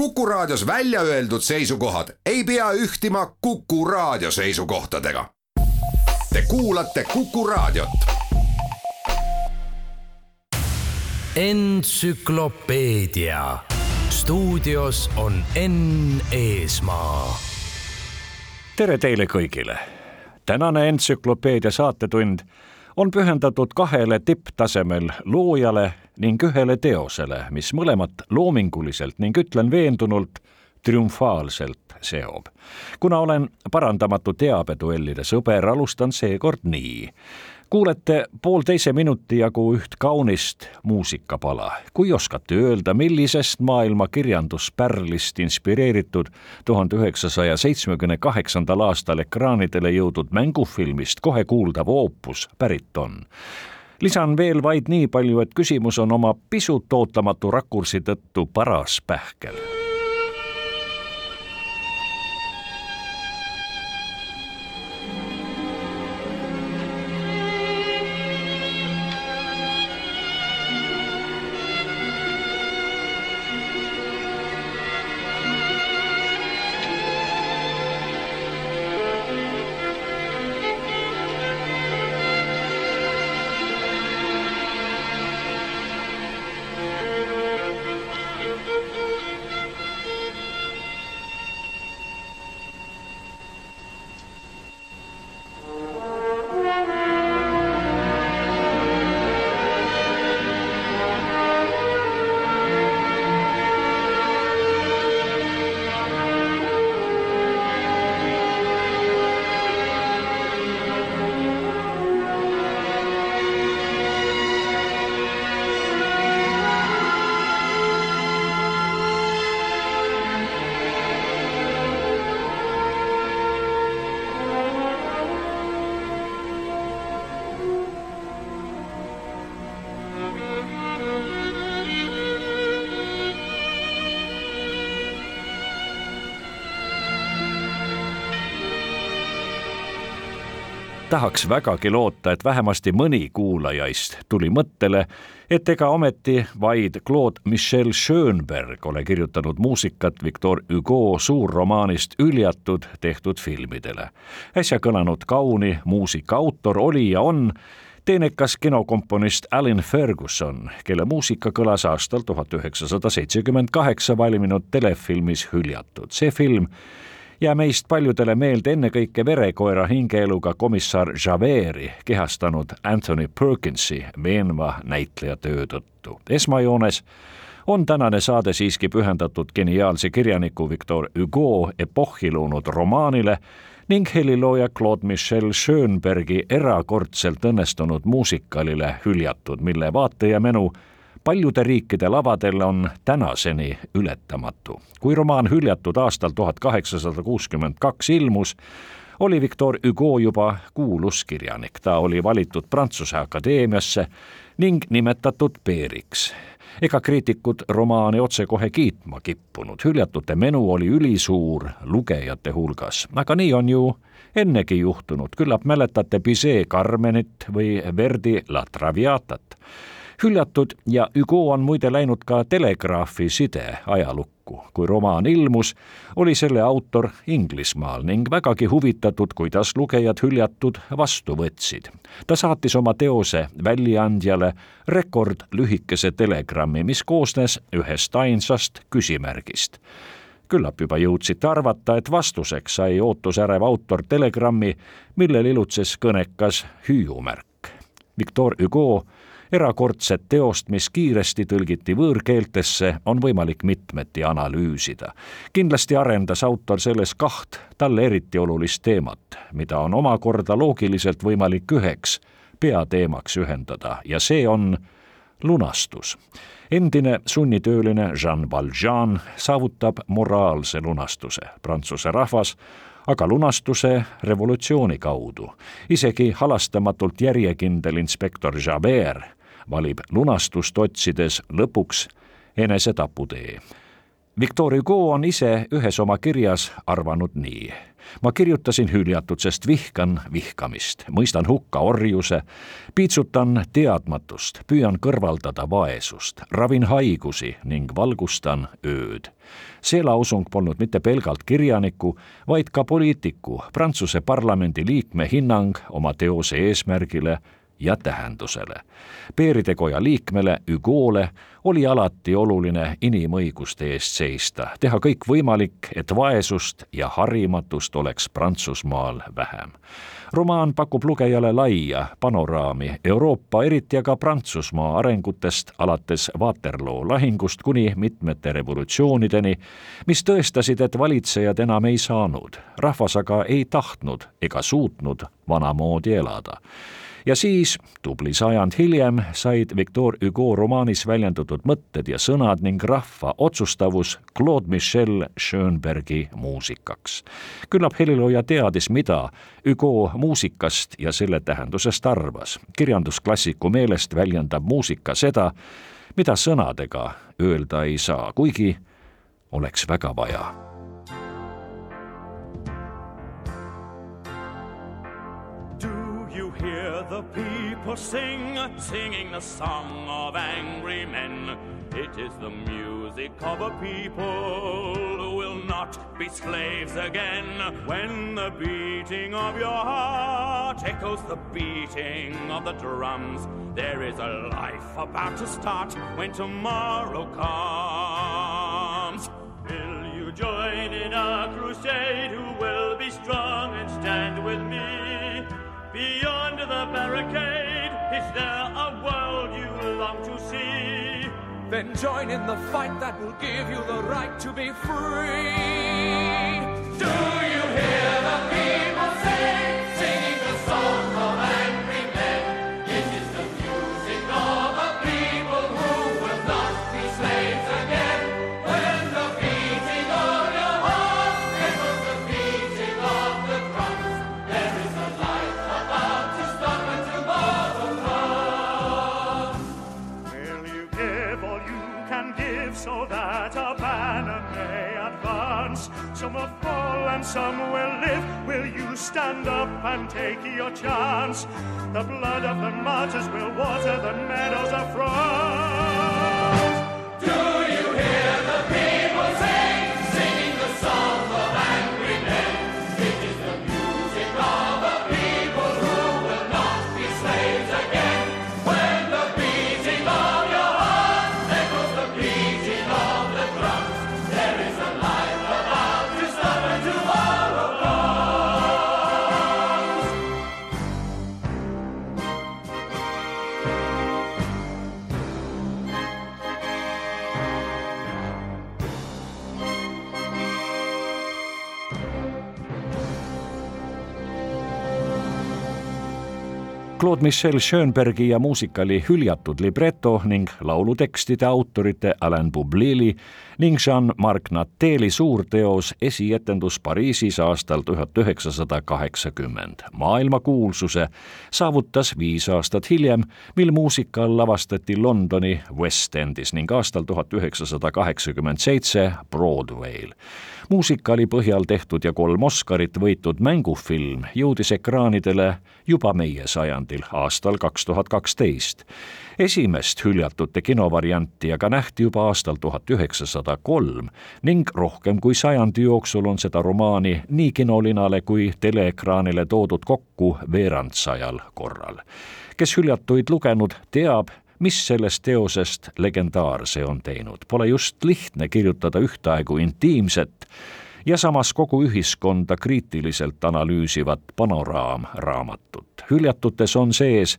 Kuku Raadios välja öeldud seisukohad ei pea ühtima Kuku Raadio seisukohtadega. Te kuulate Kuku Raadiot. entsüklopeedia stuudios on Enn Eesmaa. tere teile kõigile. tänane entsüklopeedia saatetund on pühendatud kahele tipptasemel loojale ning ühele teosele, mis mõlemat loominguliselt ning ütlen veendunult, triumfaalselt seob. kuna olen parandamatu teabeduellide sõber, alustan seekord nii kuulete poolteise minuti jagu üht kaunist muusikapala. kui oskate öelda, millisest maailma kirjanduspärlist inspireeritud tuhande üheksasaja seitsmekümne kaheksandal aastal ekraanidele jõudnud mängufilmist kohe kuuldav oopus pärit on? Lisan veel vaid nii palju, et küsimus on oma pisut ootamatu rakursi tõttu paras pähkel tahaks vägagi loota, et vähemasti mõni kuulajaist tuli mõttele, et ega ometi vaid Claude Michel Schönberg ole kirjutanud muusikat Victor Hugo suurromaanist Hüljatud tehtud filmidele. äsja kõlanud kauni muusika autor oli ja on teenekas kinokomponist Alan Ferguson, kelle muusika kõlas aastal tuhat üheksasada seitsekümmend kaheksa valminud telefilmis Hüljatud. see film ja meist paljudele meelde ennekõike verekoera hingeeluga komissar Javert'i kehastanud Anthony Perkinsi veenva näitlejatöö tõttu. esmajoones on tänane saade siiski pühendatud geniaalse kirjaniku Victor Hugo epohhi loonud romaanile ning helilooja Claude Michel Schönbergi erakordselt õnnestunud muusikalile Hüljatud, mille vaatajamenu paljude riikide lavadel on tänaseni ületamatu. kui romaan Hüljatud aastal tuhat kaheksasada kuuskümmend kaks ilmus, oli Victor Hugo juba kuulus kirjanik, ta oli valitud Prantsuse Akadeemiasse ning nimetatud peeriks. ega kriitikud romaani otsekohe kiitma kippunud, hüljatute menu oli ülisuur lugejate hulgas, aga nii on ju ennegi juhtunud, küllap mäletate Bizet Carmenit või Verdi La Traviatat hüljatud ja Hugo on muide läinud ka Telegraafi side ajalukku. kui romaan ilmus, oli selle autor Inglismaal ning vägagi huvitatud, kuidas lugejad hüljatud vastu võtsid. ta saatis oma teose väljaandjale rekordlühikese telegrammi, mis koosnes ühest ainsast küsimärgist küllap juba jõudsite arvata, et vastuseks sai ootusärev autor telegrammi, millel ilutses kõnekas hüüumärk. Victor Hugo erakordset teost, mis kiiresti tõlgiti võõrkeeltesse, on võimalik mitmeti analüüsida. kindlasti arendas autor selles kaht talle eriti olulist teemat, mida on omakorda loogiliselt võimalik üheks peateemaks ühendada ja see on lunastus. endine sunnitööline Jean Valjean saavutab moraalse lunastuse. Prantsuse rahvas aga lunastuse revolutsiooni kaudu. isegi halastamatult järjekindel inspektor Javert valib lunastust otsides lõpuks enesetaputee. Victor Hugo on ise ühes oma kirjas arvanud nii. ma kirjutasin hüljatut, sest vihkan vihkamist, mõistan hukka orjuse, piitsutan teadmatust, püüan kõrvaldada vaesust, ravin haigusi ning valgustan ööd. see lausung polnud mitte pelgalt kirjaniku, vaid ka poliitiku, Prantsuse parlamendi liikme hinnang oma teose eesmärgile ja tähendusele. Peeride Koja liikmele Hugole oli alati oluline inimõiguste eest seista, teha kõik võimalik, et vaesust ja harimatust oleks Prantsusmaal vähem. romaan pakub lugejale laia panoraami Euroopa, eriti aga Prantsusmaa arengutest alates Waterloo lahingust kuni mitmete revolutsioonideni, mis tõestasid, et valitsejad enam ei saanud, rahvas aga ei tahtnud ega suutnud vanamoodi elada ja siis, tubli sajand hiljem, said Victor Hugo romaanis väljendatud mõtted ja sõnad ning rahva otsustavus Claude Michel Schönbergi muusikaks. küllap helilooja teadis, mida Hugo muusikast ja selle tähendusest arvas. kirjandusklassiku meelest väljendab muusika seda, mida sõnadega öelda ei saa, kuigi oleks väga vaja people sing, singing the song of angry men. It is the music of a people who will not be slaves again. When the beating of your heart echoes the beating of the drums, there is a life about to start when tomorrow comes. Will you join in a crusade? Who will be strong and stand with me? Beyond the barricade, is there a world you long to see? Then join in the fight that will give you the right to be free. Do you hear Some will fall and some will live. Will you stand up and take your chance? The blood of the martyrs will water the meadows of France. Claude Michel Schönbergi ja muusikali hüljatud libreto ning laulutekstide autorite Alain Boublili ning Jean-Marc Nateli suurteos esietendus Pariisis aastal tuhat üheksasada kaheksakümmend. maailmakuulsuse saavutas viis aastat hiljem, mil muusikal lavastati Londoni West Endis ning aastal tuhat üheksasada kaheksakümmend seitse Broadway'l. Muusikali põhjal tehtud ja kolm Oscarit võitud mängufilm jõudis ekraanidele juba meie sajandil, aastal kaks tuhat kaksteist. esimest hüljatute kinovarianti aga nähti juba aastal tuhat üheksasada kolm ning rohkem kui sajandi jooksul on seda romaani nii kinolinale kui teleekraanile toodud kokku veerandsajal korral. kes hüljatuid lugenud, teab, mis sellest teosest legendaarse on teinud. Pole just lihtne kirjutada ühtaegu intiimset ja samas kogu ühiskonda kriitiliselt analüüsivat panoraamraamatut. hüljatutes on sees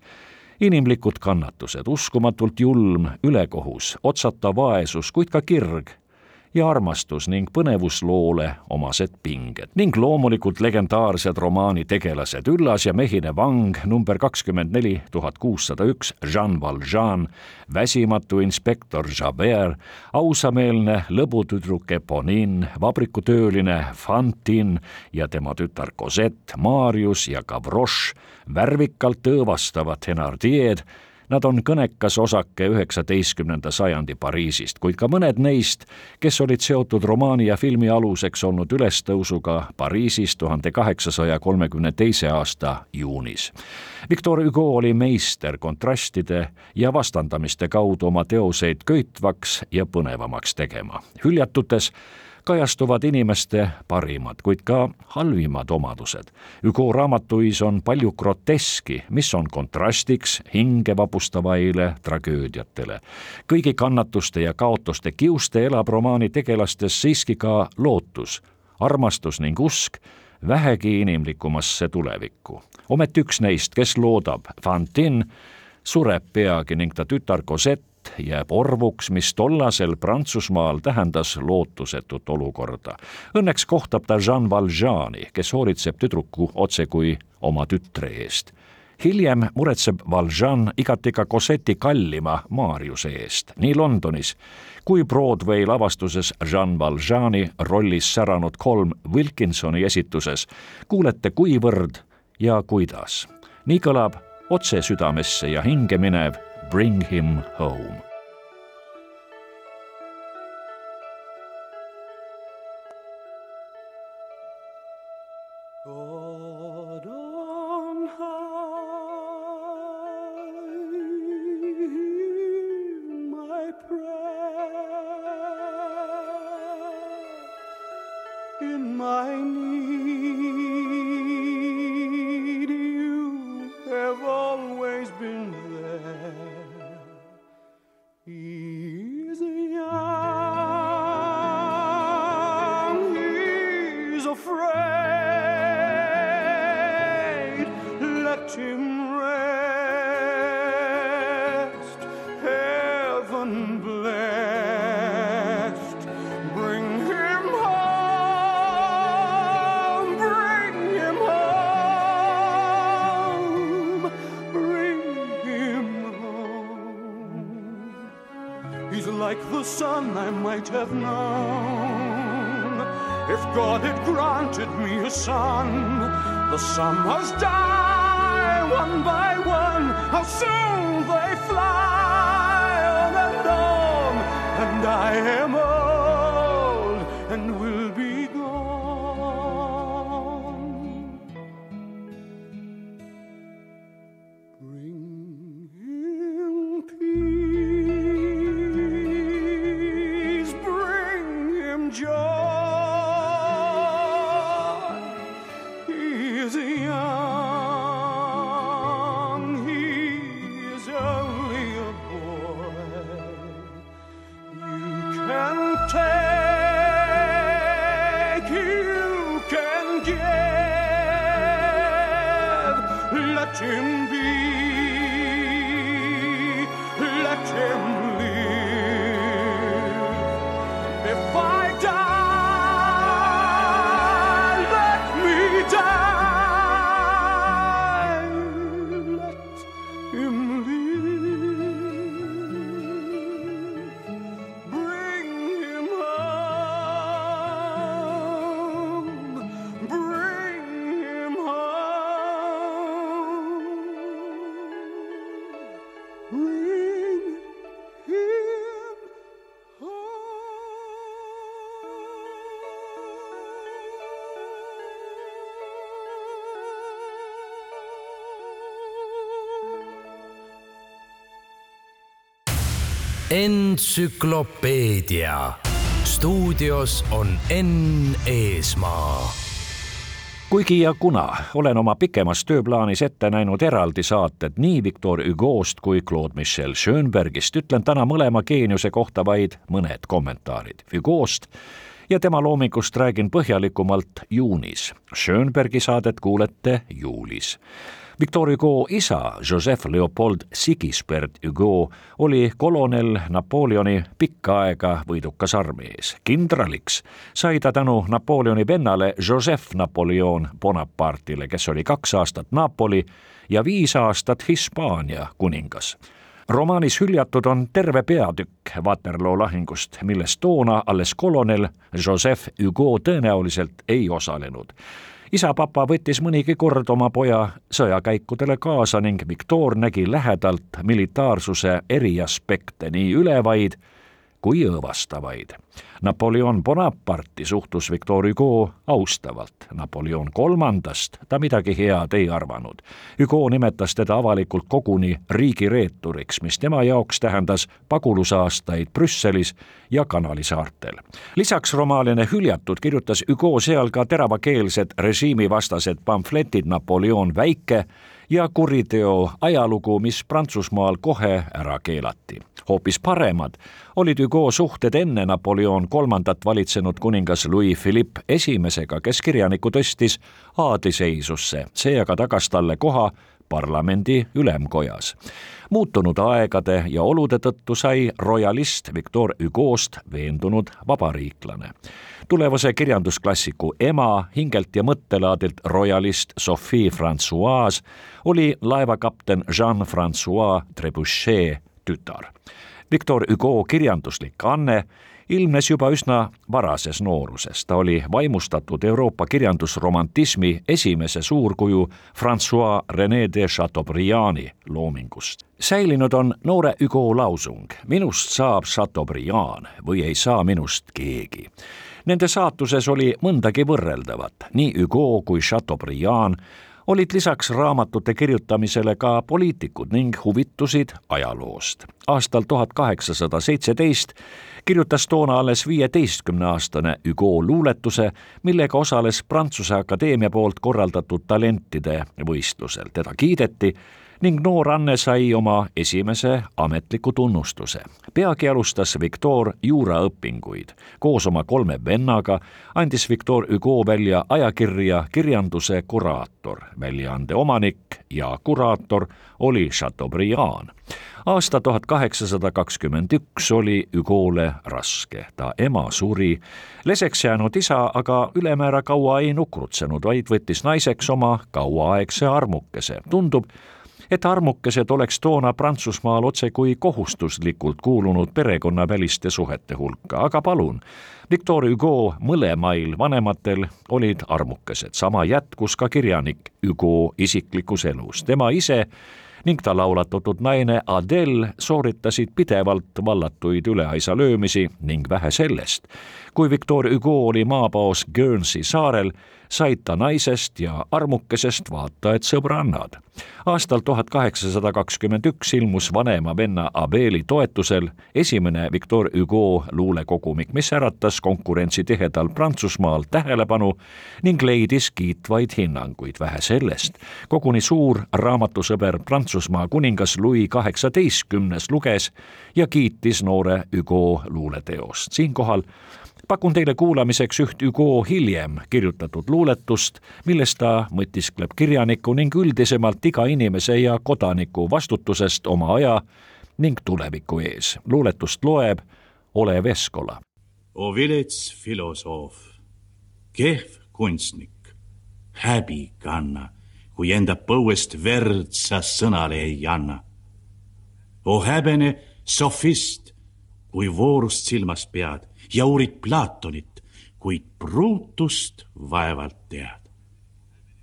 inimlikud kannatused, uskumatult julm ülekohus, otsata vaesus, kuid ka kirg ja armastus ning põnevusloole omased pinged. Ning loomulikult legendaarsed romaani tegelased Üllas ja mehine vang number kakskümmend neli tuhat kuussada üks Jean Valjean, väsimatu inspektor Javert, ausameelne lõbutüdruk Eponine, vabrikutööline Fantine ja tema tütar Cosette, Marius ja Gavroche, värvikalt õõvastavad Thenardier'd Nad on kõnekas osake üheksateistkümnenda sajandi Pariisist, kuid ka mõned neist, kes olid seotud romaani ja filmi aluseks olnud ülestõusuga Pariisis tuhande kaheksasaja kolmekümne teise aasta juunis. Victor Hugo oli meister kontrastide ja vastandamiste kaudu oma teoseid köitvaks ja põnevamaks tegema. hüljatutes kajastuvad inimeste parimad, kuid ka halvimad omadused. Hugo raamatuis on palju groteski, mis on kontrastiks hinge vapustavaile tragöödiatele. kõigi kannatuste ja kaotuste kiuste elab romaani tegelastes siiski ka lootus, armastus ning usk vähegi inimlikumasse tulevikku. ometi üks neist, kes loodab, Fantine, sureb peagi ning ta tütar Cosette jääb orvuks, mis tollasel Prantsusmaal tähendas lootusetut olukorda. Õnneks kohtab ta Jean Valjeani, kes hoolitseb tüdruku otsekui oma tütre eest hiljem muretseb Valjean igati ka Cosetti kallima Mariuse eest, nii Londonis kui Broadway lavastuses Jean Valjeani rollis säranud kolm Wilkinsoni esituses kuulete, kuivõrd ja kuidas. nii kõlab otse südamesse ja hinge minev Bring Him Home. Son I might have known. If God had granted me a son, the summers die one by one. How soon they fly on and on, and I entsüklopeedia stuudios on Enn Eesmaa kuigi ja kuna olen oma pikemas tööplaanis ette näinud eraldi saated nii Victor Hugo'st kui Claude Michel Schönbergist, ütlen täna mõlema geeniuse kohta vaid mõned kommentaarid. Hugo'st ja tema loomingust räägin põhjalikumalt juunis. Schönbergi saadet kuulete juulis. Victor Hugo isa, Joseph Leopold Sigisbert Hugo, oli kolonel Napoleoni pikka aega võidukas armees. kindraliks sai ta tänu Napoleoni vennale Joseph Napoleon Bonaparte'ile, kes oli kaks aastat Napoli ja viis aastat Hispaania kuningas romaanis hüljatud on terve peatükk Waterloo lahingust, milles toona alles kolonel Joseph Hugo tõenäoliselt ei osalenud. Isa-papa võttis mõnigi kord oma poja sõjakäikudele kaasa ning Viktor nägi lähedalt militaarsuse eri aspekte, nii ülevaid kui õõvastavaid. Napoleon Bonaparte'i suhtus Victor Hugo austavalt. Napoleon kolmandast ta midagi head ei arvanud. Hugo nimetas teda avalikult koguni riigireeturiks, mis tema jaoks tähendas pagulusaastaid Brüsselis ja Kanali saartel. lisaks romaanile Hüljatud kirjutas Hugo seal ka teravakeelsed režiimivastased pamfletid Napoleon Väike ja kuriteo ajalugu, mis Prantsusmaal kohe ära keelati. Hoopis paremad olid Hugo suhted enne Napoleon kolmandat valitsenud kuningas Louis Philippe esimesega, kes kirjaniku tõstis aadliseisusse, see aga tagas talle koha parlamendi ülemkojas. muutunud aegade ja olude tõttu sai royalist Victor Hugo'st veendunud vabariiklane. tulevase kirjandusklassiku ema, hingelt ja mõttelaadilt royalist Sophie Francoise oli laevakapten Jean-Francois Trebuchet tütar. Victor Hugo kirjanduslik anne ilmnes juba üsna varases nooruses. ta oli vaimustatud Euroopa kirjandusromantismi esimese suurkuju Francois Rene de Chateaubriandi loomingust. säilinud on noore Hugo lausung Minust saab Chateaubriand või ei saa minust keegi. Nende saatuses oli mõndagi võrreldavat, nii Hugo kui Chateaubriand olid lisaks raamatute kirjutamisele ka poliitikud ning huvitusid ajaloost. aastal tuhat kaheksasada seitseteist kirjutas toona alles viieteistkümneaastane Hugo luuletuse, millega osales Prantsuse Akadeemia poolt korraldatud talentide võistlusel. teda kiideti ning noor Anne sai oma esimese ametliku tunnustuse. peagi alustas Victor juuraõpinguid. koos oma kolme vennaga andis Victor Hugo välja ajakirja Kirjanduse kuraator. väljaande omanik ja kuraator oli Chateaubriand aasta tuhat kaheksasada kakskümmend üks oli Hugole raske, ta ema suri. leseks jäänud isa aga ülemäära kaua ei nukrutsenud, vaid võttis naiseks oma kauaaegse armukese. tundub, et armukesed oleks toona Prantsusmaal otsekui kohustuslikult kuulunud perekonnaväliste suhete hulka, aga palun, Victor Hugo mõlemail vanematel olid armukesed, sama jätkus ka kirjanik Hugo isiklikus elus, tema ise ning ta laulatatud naine Adele sooritasid pidevalt vallatuid üleaisa löömisi ning vähe sellest. kui Victor Hugo oli maapaos Guernsey saarel, said ta naisest ja armukesest vaata et sõbrannad. aastal tuhat kaheksasada kakskümmend üks ilmus vanema venna Abeli toetusel esimene Victor Hugo luulekogumik, mis äratas konkurentsi tihedal Prantsusmaal tähelepanu ning leidis kiitvaid hinnanguid, vähe sellest. koguni suur raamatusõber Prantsusmaa kuningas Louis kaheksateistkümnes luges ja kiitis noore Hugo luuleteost. siinkohal pakun teile kuulamiseks üht Hugo hiljem kirjutatud luuletust, milles ta mõtiskleb kirjaniku ning üldisemalt iga inimese ja kodaniku vastutusest oma aja ning tuleviku ees. luuletust loeb Olev Eskola. O vilets filosoof, kehv kunstnik, häbi kanna, kui enda põuest verd sa sõnale ei anna. o häbene sofist, kui voorust silmas pead ja uurid Platonit, kuid pruutust vaevalt tead.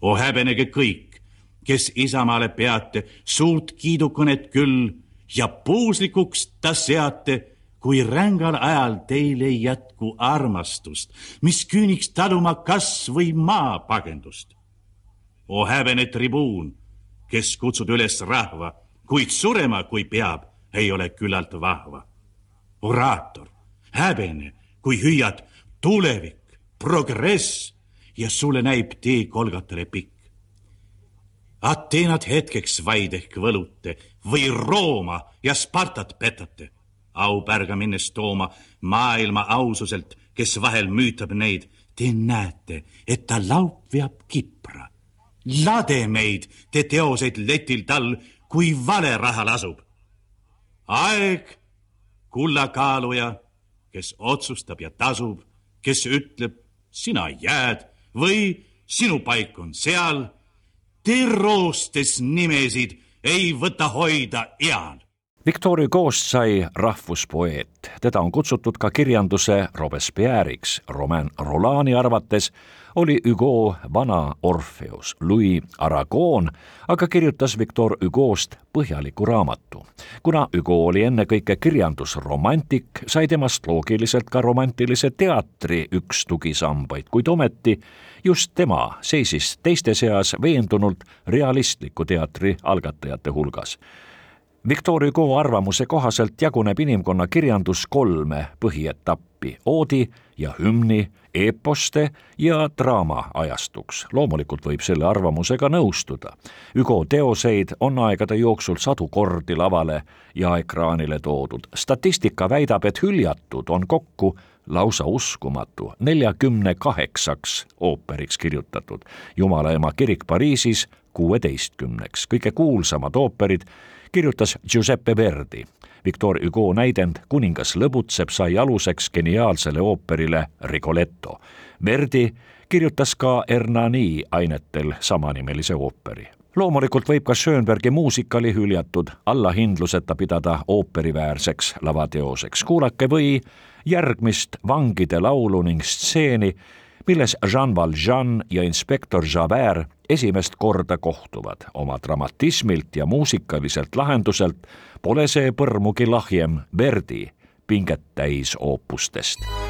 o häbenege kõik, kes Isamaale peate suurt kiidukõnet küll ja puuslikuks ta seate, kui rängal ajal teil ei jätku armastust, mis küüniks taluma kas või maapagendust. o häbene tribuun, kes kutsud üles rahva, kuid surema, kui peab, ei ole küllalt vahva. oraator, häbene, kui hüüad tulevik, progress ja sulle näib tee kolgatele pikk. Ateenat hetkeks vaid ehk võlute või Rooma ja Spartat petate, aupärga minnes tooma maailma aususelt, kes vahel müütab neid, te näete, et ta laup veab kipra. lade meid, te teoseid letil tal, kui vale raha lasub. aeg, kullakaaluja kes otsustab ja tasub, kes ütleb, sina jääd või sinu paik on seal. Te roostes nimesid ei võta hoida eal Victor Hugo'st sai rahvuspoeet, teda on kutsutud ka kirjanduse Robespierre'iks. Romain Rolani arvates oli Hugo vana Orpheus. Louis Aragon aga kirjutas Victor Hugo'st põhjaliku raamatu. kuna Hugo oli ennekõike kirjandusromantik, sai temast loogiliselt ka romantilise teatri üks tugisambaid, kuid ometi just tema seisis teiste seas veendunult realistliku teatri algatajate hulgas Victor Hugo arvamuse kohaselt jaguneb inimkonna kirjandus kolme põhietappi, oodi ja hümni, eeposte ja draama ajastuks. loomulikult võib selle arvamusega nõustuda. Hugo teoseid on aegade jooksul sadu kordi lavale ja ekraanile toodud. statistika väidab, et hüljatud on kokku lausa uskumatu, neljakümne kaheksaks ooperiks kirjutatud. Jumala ema kirik Pariisis kuueteistkümneks, kõige kuulsamad ooperid kirjutas Giuseppe Verdi. Victor Hugo näidend Kuningas lõbutseb sai aluseks geniaalsele ooperile Rigoletto. Verdi kirjutas ka Hernani ainetel samanimelise ooperi loomulikult võib ka Schönbergi muusikali hüljatud allahindluseta pidada ooperiväärseks lavateoseks. kuulake või järgmist vangide laulu ning stseeni, milles Jean Valjean ja inspektor Javert esimest korda kohtuvad. oma dramatismilt ja muusikaliselt lahenduselt pole see põrmugi lahjem Verdi pinget täis oopustest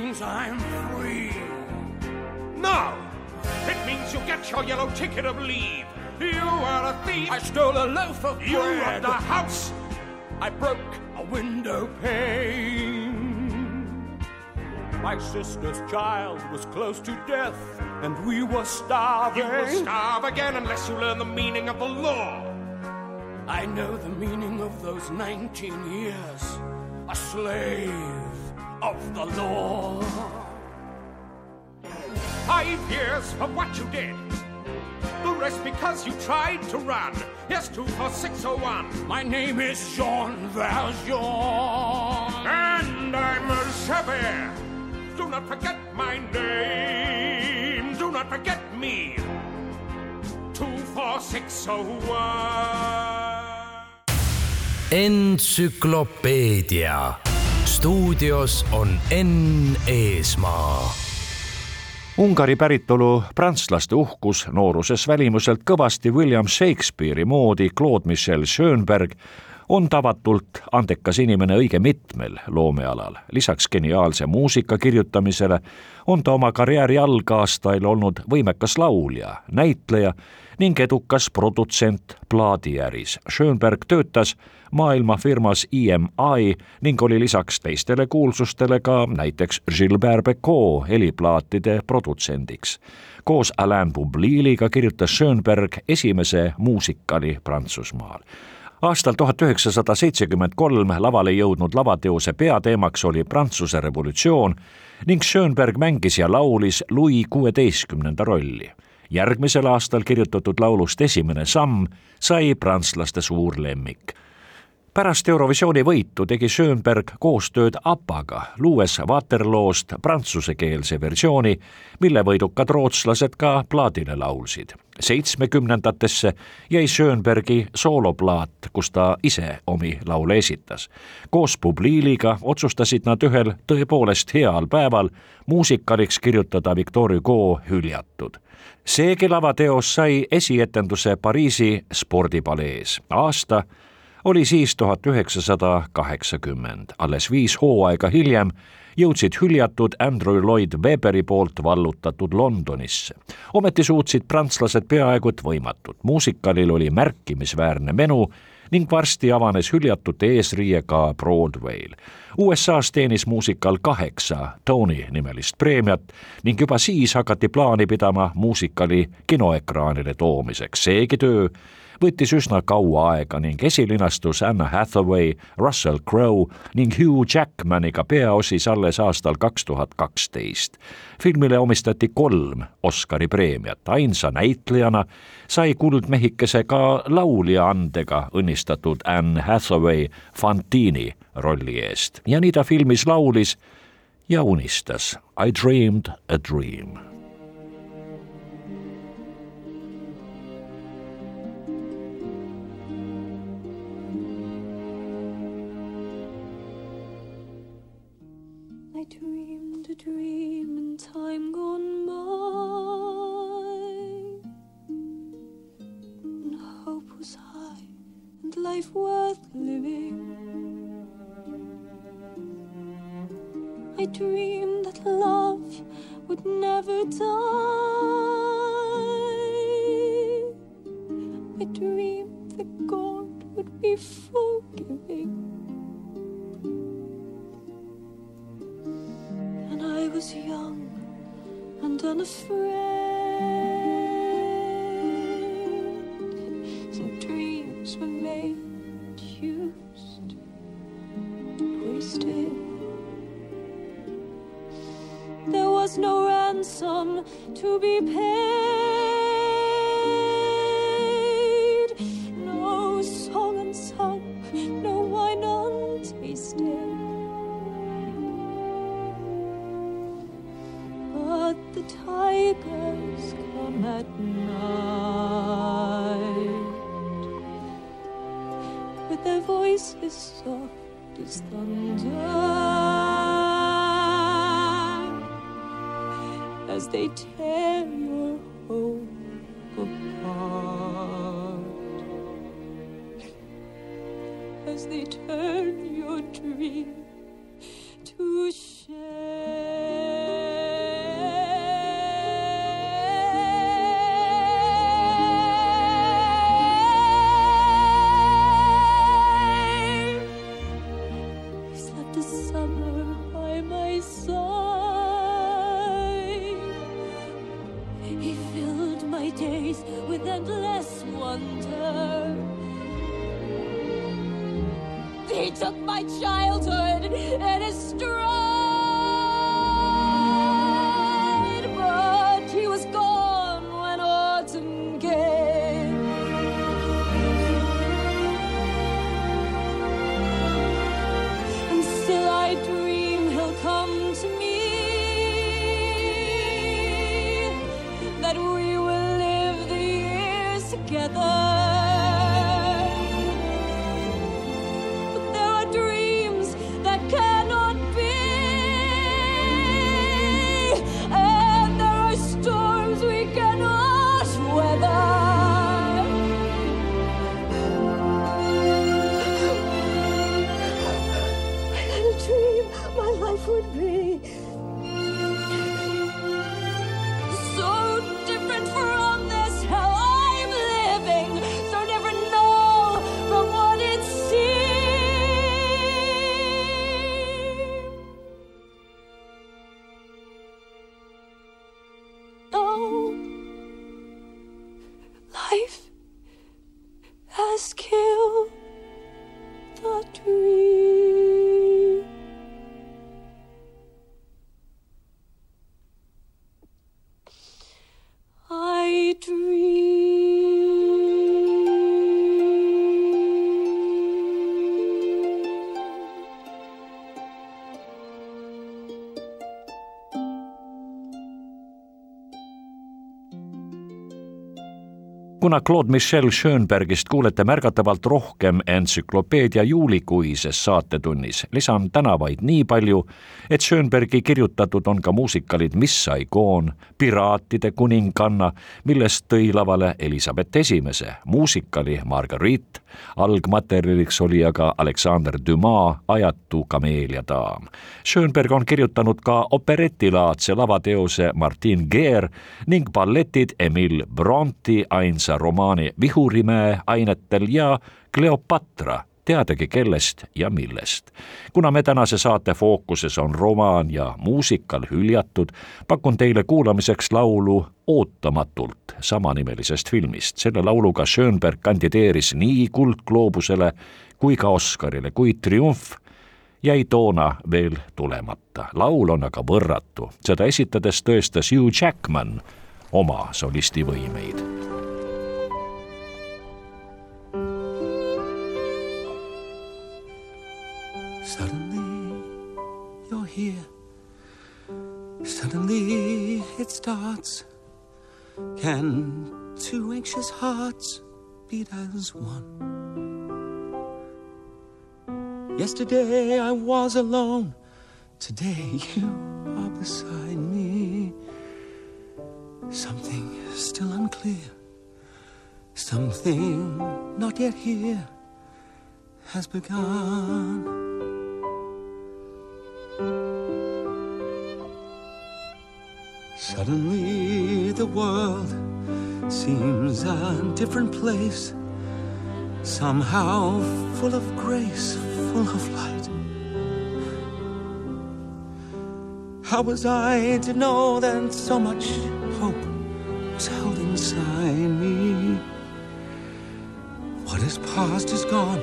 means I'm free. No, it means you get your yellow ticket of leave. You are a thief. I stole a loaf of bread. You robbed a house. I broke a window pane. My sister's child was close to death, and we were starving. You will starve again unless you learn the meaning of the law. I know the meaning of those 19 years. A slave of the law. Five years for what you did. The rest because you tried to run. Yes, two for 601. My name is Jean Valjean. And I'm a Chabert. Do not forget my name. Do not forget me. Two for 601. entsüklopeedia stuudios on Enn Eesmaa Ungari päritolu prantslaste uhkus nooruses välimuselt kõvasti William Shakespeare'i moodi Claude Michel Schönberg on tavatult andekas inimene õige mitmel loomealal. lisaks geniaalse muusika kirjutamisele on ta oma karjääri algaastail olnud võimekas laulja, näitleja ning edukas produtsent plaadiäris. Schönberg töötas maailmafirmas EMI ning oli lisaks teistele kuulsustele ka näiteks Gilbert Becot heliplaatide produtsendiks. koos Alain Boubliliga kirjutas Schönberg esimese muusikali Prantsusmaal aastal tuhat üheksasada seitsekümmend kolm lavale jõudnud lavateose peateemaks oli Prantsuse revolutsioon ning Schönberg mängis ja laulis Louis kuueteistkümnenda rolli. järgmisel aastal kirjutatud laulust Esimene samm sai prantslaste suur lemmik pärast Eurovisiooni võitu tegi Schönberg koostööd APA-ga, luues Waterloost prantsusekeelse versiooni, mille võidukad rootslased ka plaadile laulsid. seitsmekümnendatesse jäi Schönbergi sooloplaat, kus ta ise omi laule esitas. koos Publiiliga otsustasid nad ühel tõepoolest heal päeval muusikaliks kirjutada Victor Hugo hüljatud seegi lavateos sai esietenduse Pariisi spordipalees. aasta oli siis tuhat üheksasada kaheksakümmend. alles viis hooaega hiljem jõudsid hüljatud Andrew Lloyd Weberi poolt vallutatud Londonisse. ometi suutsid prantslased peaaegu et võimatut. muusikalil oli märkimisväärne menu ning varsti avanes hüljatute eesriie ka Broadway'l. USA-s teenis muusikal kaheksa Tony nimelist preemiat ning juba siis hakati plaani pidama muusikali kinoekraanile toomiseks. seegi töö võttis üsna kaua aega ning esilinastus Anna Hathaway, Russell Crowe ning Hugh Jackmaniga peaosis alles aastal kaks tuhat kaksteist. filmile omistati kolm Oscari preemiat, ainsa näitlejana sai kuldmehikese ka laulja andega õnnistatud Anne Hathaway Fantini rolli eest. Ja nii ta filmis laulis ja unistas I dreamed a dream never done. Soft as thunder. as they tear your love. Kuna Claude Michel Schönbergist kuulete märgatavalt rohkem entsüklopeedia juulikuises saatetunnis, lisan täna vaid nii palju, et Schönbergi kirjutatud on ka muusikalid Mis sai koon, Piraatide kuninganna, millest tõi lavale Elizabeth Esimese, muusikali Marguerite, algmaterjaliks oli aga Alexander Dumas Ajatu kameeliadaam. Schönberg on kirjutanud ka operetilaadse lavateose Martin Guerre ning balletid Emile Bronti ainsa romaani Vihurimäe ainetel ja Cleopatra teadagi kellest ja millest. kuna me tänase saate fookuses on romaan ja muusikal hüljatud, pakun teile kuulamiseks laulu Ootamatult samanimelisest filmist. selle lauluga Schönberg kandideeris nii Kuldgloobusele kui ka Oscarile, kuid triumf jäi toona veel tulemata. laul on aga võrratu, seda esitades tõestas Hugh Jackman oma solistivõimeid Suddenly, you're here. Suddenly, it starts. Can two anxious hearts beat as one? Yesterday, I was alone. Today, you are beside me. Something still unclear. Something not yet here has begun. Suddenly the world seems a different place, somehow full of grace, full of light. How was I to know that so much hope was held inside me? What is past is gone.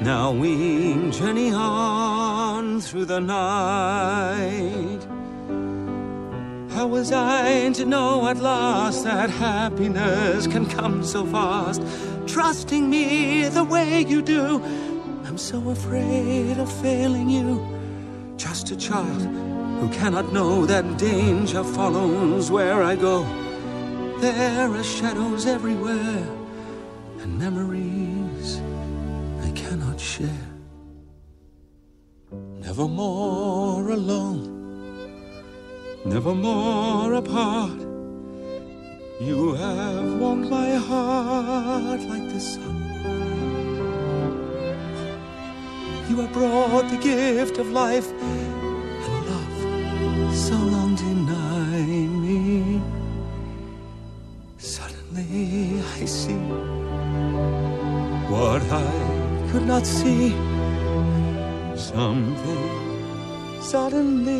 Now we journey through the night. How was I to know at last that happiness can come so fast? Trusting me the way you do, I'm so afraid of failing you. Just a child who cannot know that danger follows where I go. There are shadows everywhere and memories I cannot share. Never more alone never more apart. You have warmed my heart like the sun. You have brought the gift of life and love so long denied me. Suddenly I see what I could not see. Something suddenly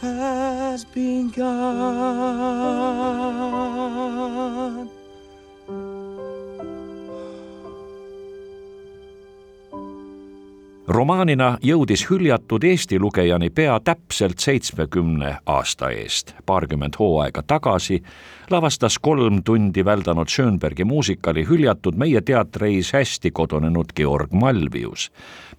has begun. Romaanina jõudis hüljatud Eesti lugejani pea täpselt seitsmekümne aasta eest. paarkümmend hooaega tagasi lavastas kolm tundi väldanud Schönbergi muusikali hüljatud meie teatreis hästi kodunenud Georg Malvius.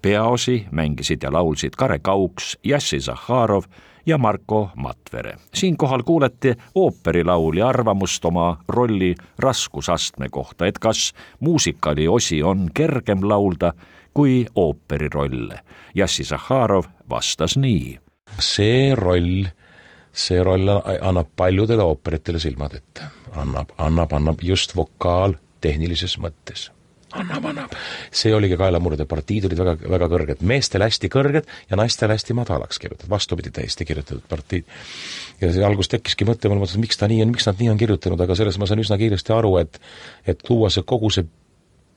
peaosi mängisid ja laulsid Kare Kauks, Jassi Zahharov ja Marko Matvere. siinkohal kuulete ooperilaulja arvamust oma rolli raskusastme kohta, et kas muusikali osi on kergem laulda kui ooperirolle. Jassi Zahharov vastas nii. see roll, see roll annab paljudele ooperitele silmad ette. annab, annab, annab just vokaal tehnilises mõttes annab, annab. see oligi kaelamurde, partiid olid väga, väga kõrged, meestel hästi kõrged ja naistel hästi madalaks kirjutatud, vastupidi täiesti kirjutatud partiid. ja see algus tekkiski mõte, ma mõtlesin, miks ta nii on, miks nad nii on kirjutanud, aga selles ma sain üsna kiiresti aru, et et luua see kogu see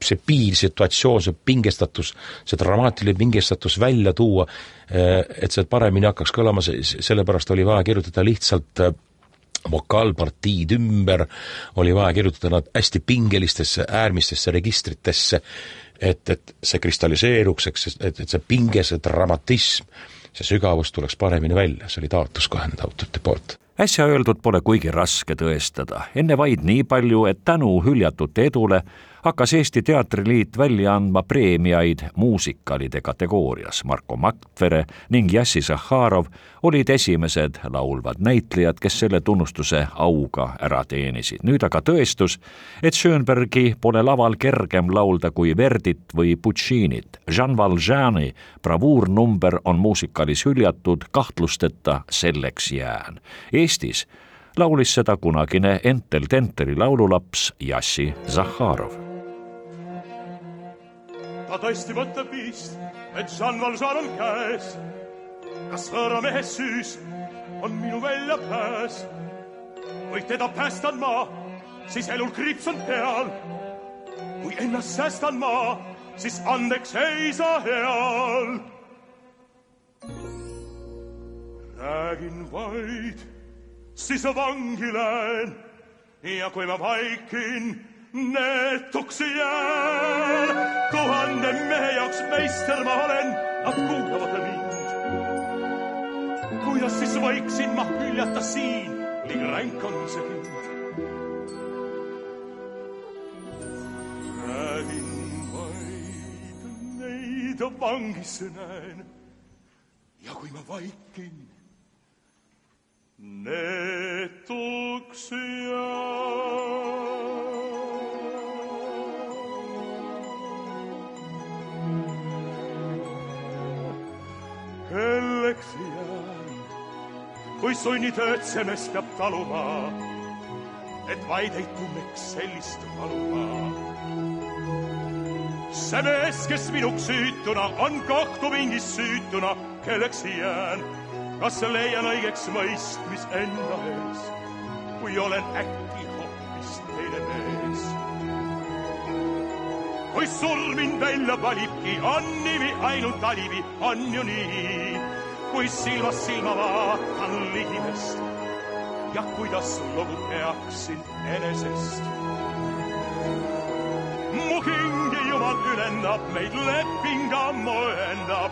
see piirsituatsioon, see pingestatus, see dramaatiline pingestatus välja tuua, et see paremini hakkaks kõlama, sellepärast oli vaja kirjutada lihtsalt vokaalpartiid ümber, oli vaja kirjutada nad hästi pingelistesse äärmistesse registritesse, et, et see kristalliseeruks, eks, et, et see pinge, see dramatism, see sügavus tuleks paremini välja, see oli taotlus kohe nende autorite poolt äsja öeldud pole kuigi raske tõestada, enne vaid nii palju, et tänu hüljatute edule hakkas Eesti Teatriliit välja andma preemiaid muusikalide kategoorias. Marko Matvere ning Jassi Zahharov olid esimesed laulvad näitlejad, kes selle tunnustuse auga ära teenisid. nüüd aga tõestus, et Schönbergi pole laval kergem laulda kui Verdit või Puccinit. Jean Valjeani bravuurnumber on muusikalis hüljatud, kahtlusteta selleks jään. Eestis laulis seda kunagine Entel Tenteri laululaps Jassi Zahharov ta tõesti mõtleb vist, et Jean Valjean on käes. kas võõramehe süüs on minu väljapääs või teda päästan ma, siis elul kriips on peal. kui ennast säästan ma, siis andeks ei saa heal. Räägin vaid, siis vangi lähen ja kui ma vaikin neetuks jään. tuhande mehe jaoks meister ma olen, nad kuulavad mind. kuidas siis võiksin ma hüljata siin, liiga ränk on see kind. räägin vaid neid vangis näen ja kui ma vaikin, neetuks jään. kelleks jään, kui sunnitööd see mees peab taluma, et vaid ei tunneks sellist valuma. see mees, kes minuks süütuna on kohtupingis süütuna, kelleks jään, kas leian õigeks mõistmis enda ees, kui olen äkki hoopis teine mees kui surm mind välja valibki, on nimi ainult alibi, on ju nii. kui silmast silma vaatan ligimest ja kuidas lugu peaksin enesest. mu hingi jumal ülendab, meid leping ammu ühendab,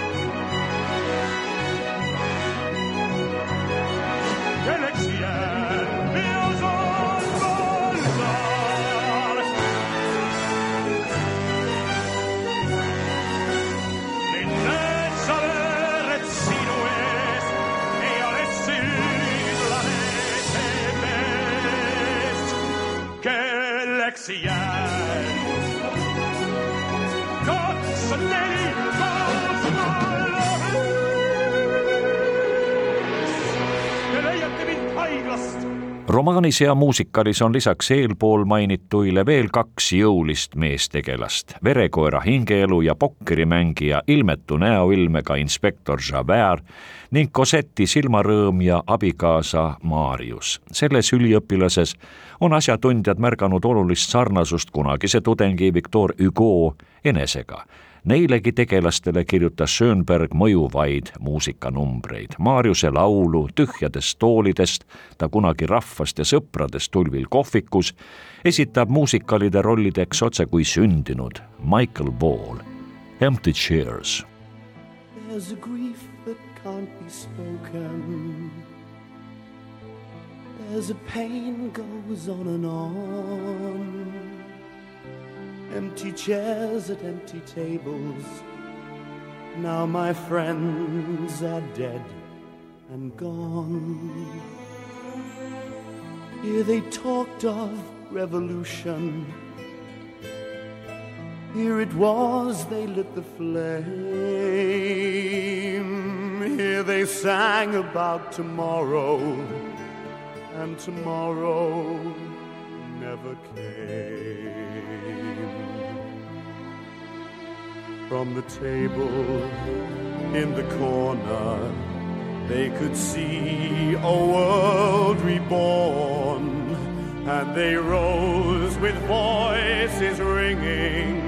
romaanis ja muusikalis on lisaks eelpool mainituile veel kaks jõulist meestegelast, verekoera hingeelu ja pokkerimängija ilmetu näoilmega inspektor Javert ning Cosetti silmarõõm ja abikaasa Marius. selles üliõpilases on asjatundjad märganud olulist sarnasust kunagise tudengi Victor Hugo enesega Neilegi tegelastele kirjutas Schönberg mõjuvaid muusikanumbreid. Maarjuse laulu Tühjadest toolidest, ta kunagi rahvast ja sõpradest tulvil kohvikus, esitab muusikalide rollideks otse kui sündinud Michael Ball. Empty Chairs. There's a grief that can't be spoken. There's a pain goes on and on. Empty chairs at empty tables. Now my friends are dead and gone. Here they talked of revolution. Here it was they lit the flame. Here they sang about tomorrow, and tomorrow never came. From the table. In the corner, they could see a world reborn. And they rose with voices ringing,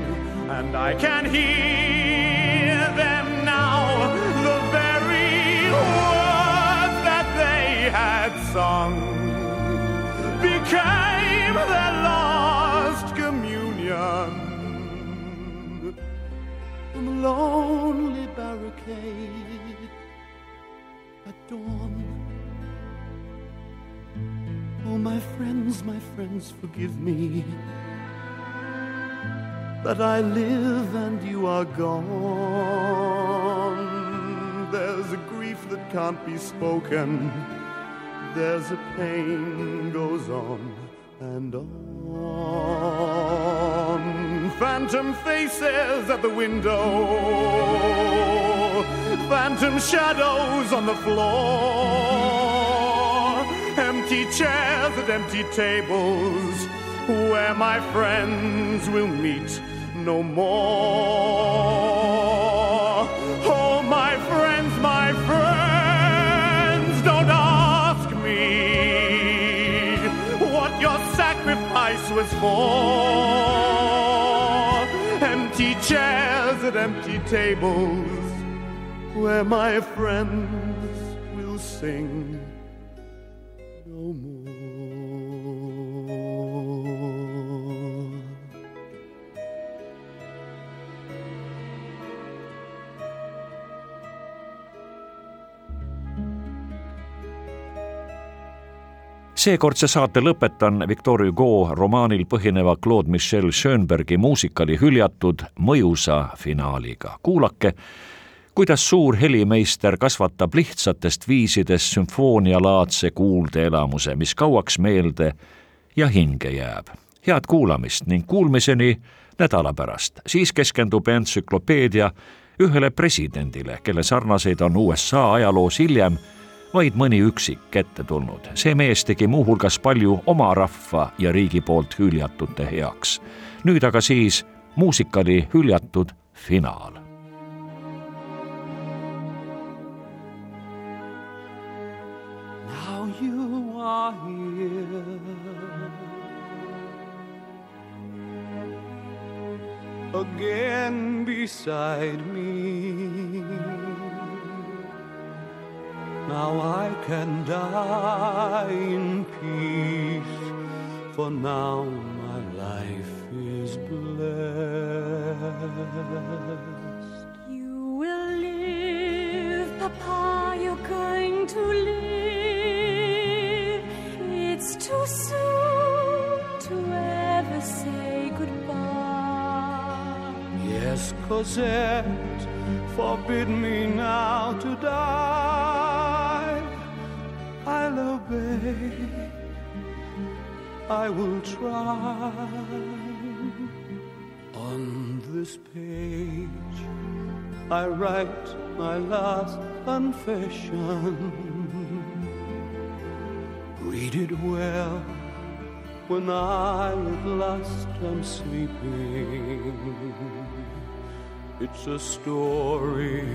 and I can hear them now, the very words that they had sung. Became lonely barricade at dawn. Oh, my friends, my friends, forgive me that I live and you are gone. There's a grief that can't be spoken, there's a pain goes on and on. Phantom faces at the window, phantom shadows on the floor, empty chairs at empty tables where my friends will meet no more. Oh, my friends, my friends, don't ask me what your sacrifice was for. Chairs at empty tables where my friends will sing seekordse saate lõpetan Victor Hugo romaanil põhineva Claude Michel Schönbergi muusikali hüljatud mõjusa finaaliga. kuulake, kuidas suur helimeister kasvatab lihtsatest viisidest sümfoonialaadse kuuldeelamuse, mis kauaks meelde ja hinge jääb. head kuulamist ning kuulmiseni nädala pärast, siis keskendub entsüklopeedia ühele presidendile, kelle sarnaseid on USA ajaloos hiljem vaid mõni üksik ette tulnud. see mees tegi muuhulgas palju oma rahva ja riigi poolt hüljatute heaks. nüüd aga siis muusikali hüljatud finaal. Now you are here. Again beside me. Now I can die in peace, for now my life is blessed. You will live, Papa, you're going to live. It's too soon to ever say goodbye. Yes, Cosette, forbid me now to die. I will try. On this page, I write my last confession. Read it well when I at last am sleeping. It's a story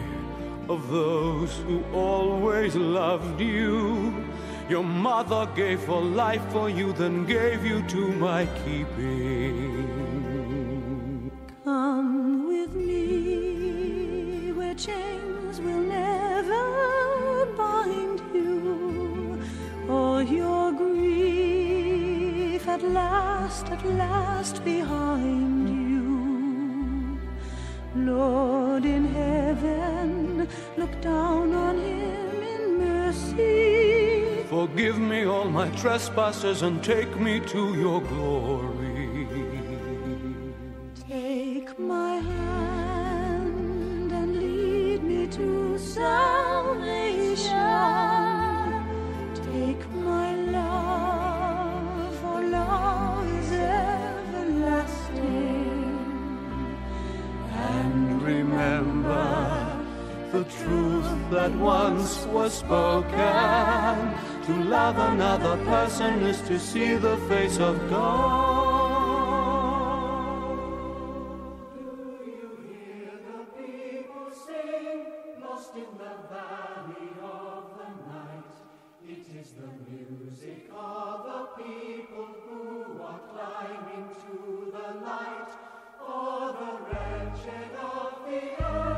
of those who always loved you. Your mother gave her life for you, then gave you to my keeping. Come with me where chains will never bind you. All your grief at last, at last behind you. Lord in heaven, look down on him in mercy. Forgive me all my trespasses and take me to your glory. Take my hand and lead me to salvation. Take my love, for love is everlasting. And remember the truth that once was spoken. To love another person is to see the face of God. Do you hear the people sing, lost in the valley of the night? It is the music of people who are climbing to the light, or the wretched of the earth.